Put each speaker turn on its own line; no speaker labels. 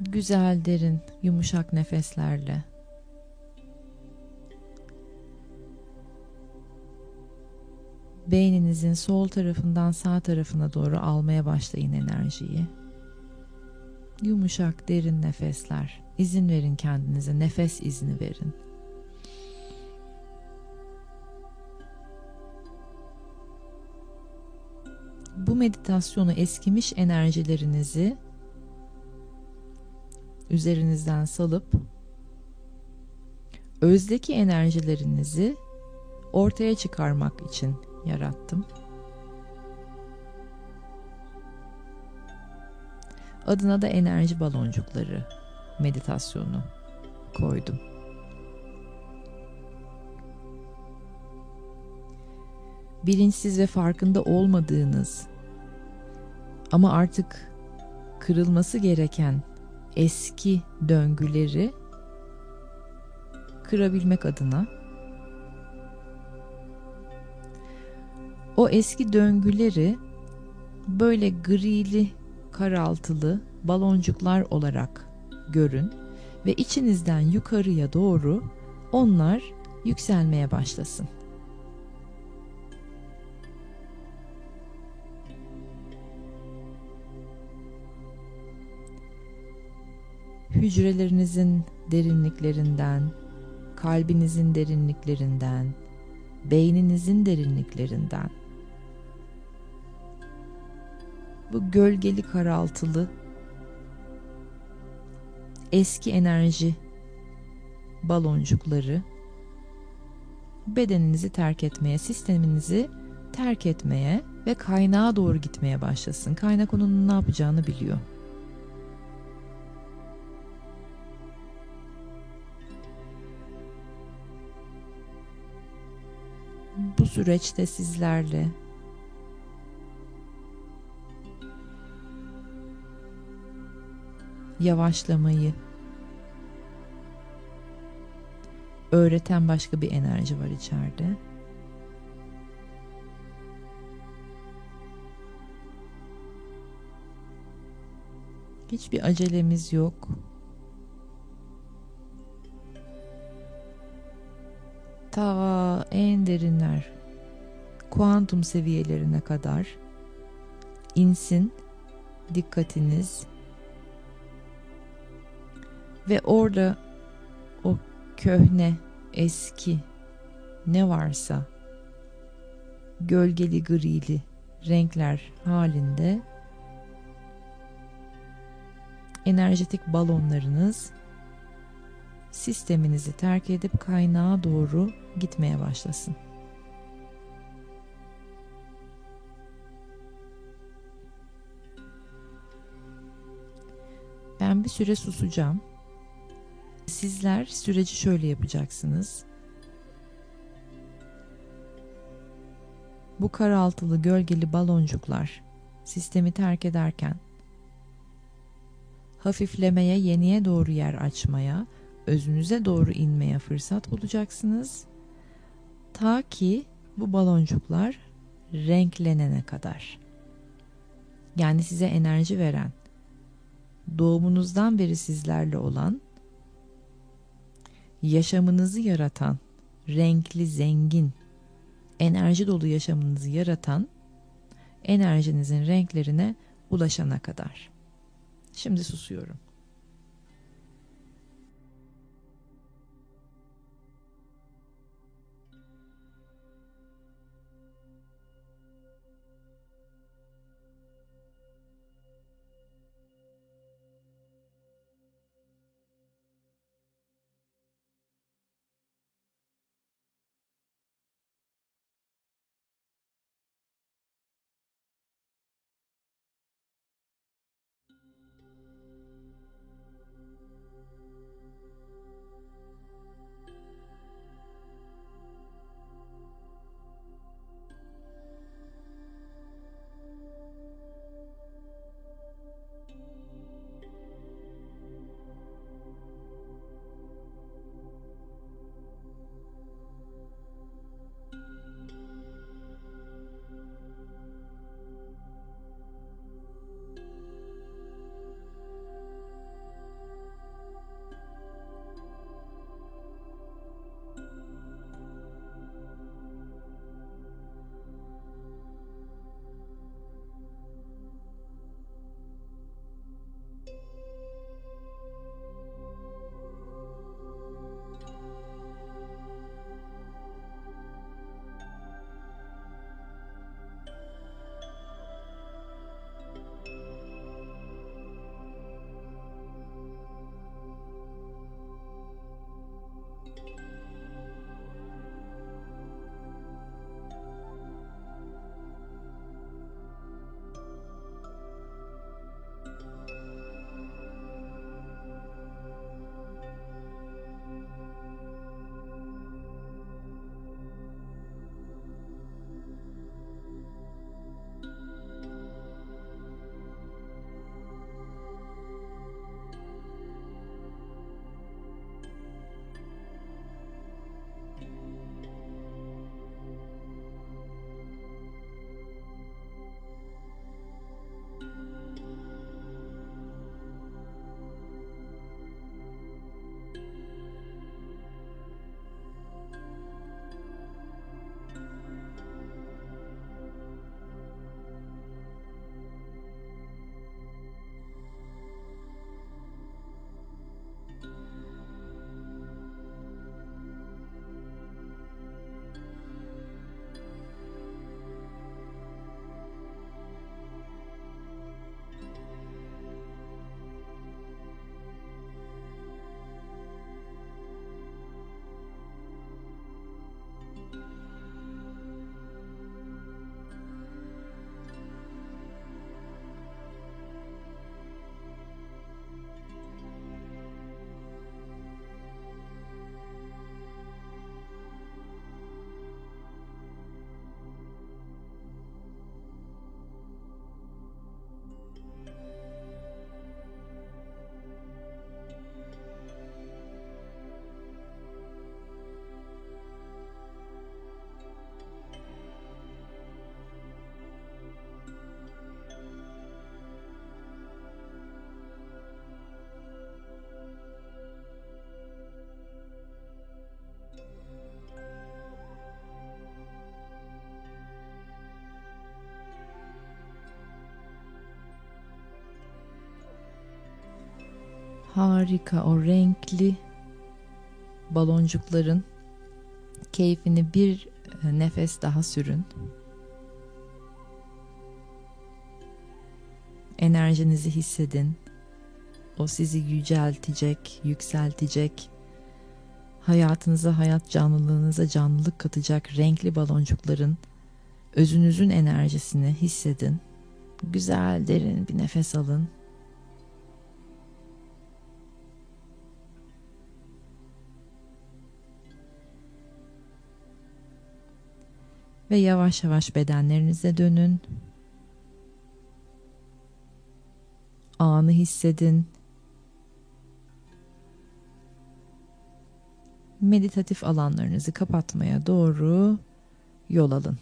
Güzel, derin, yumuşak nefeslerle beyninizin sol tarafından sağ tarafına doğru almaya başlayın enerjiyi. Yumuşak, derin nefesler. İzin verin kendinize, nefes izni verin. Bu meditasyonu eskimiş enerjilerinizi üzerinizden salıp özdeki enerjilerinizi ortaya çıkarmak için yarattım. Adına da enerji baloncukları meditasyonu koydum. Bilinçsiz ve farkında olmadığınız ama artık kırılması gereken eski döngüleri kırabilmek adına o eski döngüleri böyle grili, karaltılı baloncuklar olarak görün ve içinizden yukarıya doğru onlar yükselmeye başlasın. Hücrelerinizin derinliklerinden, kalbinizin derinliklerinden, beyninizin derinliklerinden bu gölgeli karaltılı eski enerji baloncukları bedeninizi terk etmeye, sisteminizi terk etmeye ve kaynağa doğru gitmeye başlasın. Kaynak onun ne yapacağını biliyor. Bu süreçte sizlerle yavaşlamayı öğreten başka bir enerji var içeride. Hiçbir acelemiz yok. Ta en derinler, kuantum seviyelerine kadar insin dikkatiniz. Ve orada o köhne, eski ne varsa gölgeli grili renkler halinde enerjetik balonlarınız sisteminizi terk edip kaynağa doğru gitmeye başlasın. Ben bir süre susacağım. Sizler süreci şöyle yapacaksınız. Bu karaltılı gölgeli baloncuklar sistemi terk ederken hafiflemeye, yeniye doğru yer açmaya, özünüze doğru inmeye fırsat bulacaksınız. Ta ki bu baloncuklar renklenene kadar. Yani size enerji veren, doğumunuzdan beri sizlerle olan yaşamınızı yaratan, renkli, zengin, enerji dolu yaşamınızı yaratan enerjinizin renklerine ulaşana kadar. Şimdi susuyorum. Harika o renkli baloncukların keyfini bir e, nefes daha sürün. Enerjinizi hissedin. O sizi yüceltecek, yükseltecek. Hayatınıza, hayat canlılığınıza canlılık katacak renkli baloncukların özünüzün enerjisini hissedin. Güzel derin bir nefes alın. Ve yavaş yavaş bedenlerinize dönün. Anı hissedin. Meditatif alanlarınızı kapatmaya doğru yol alın.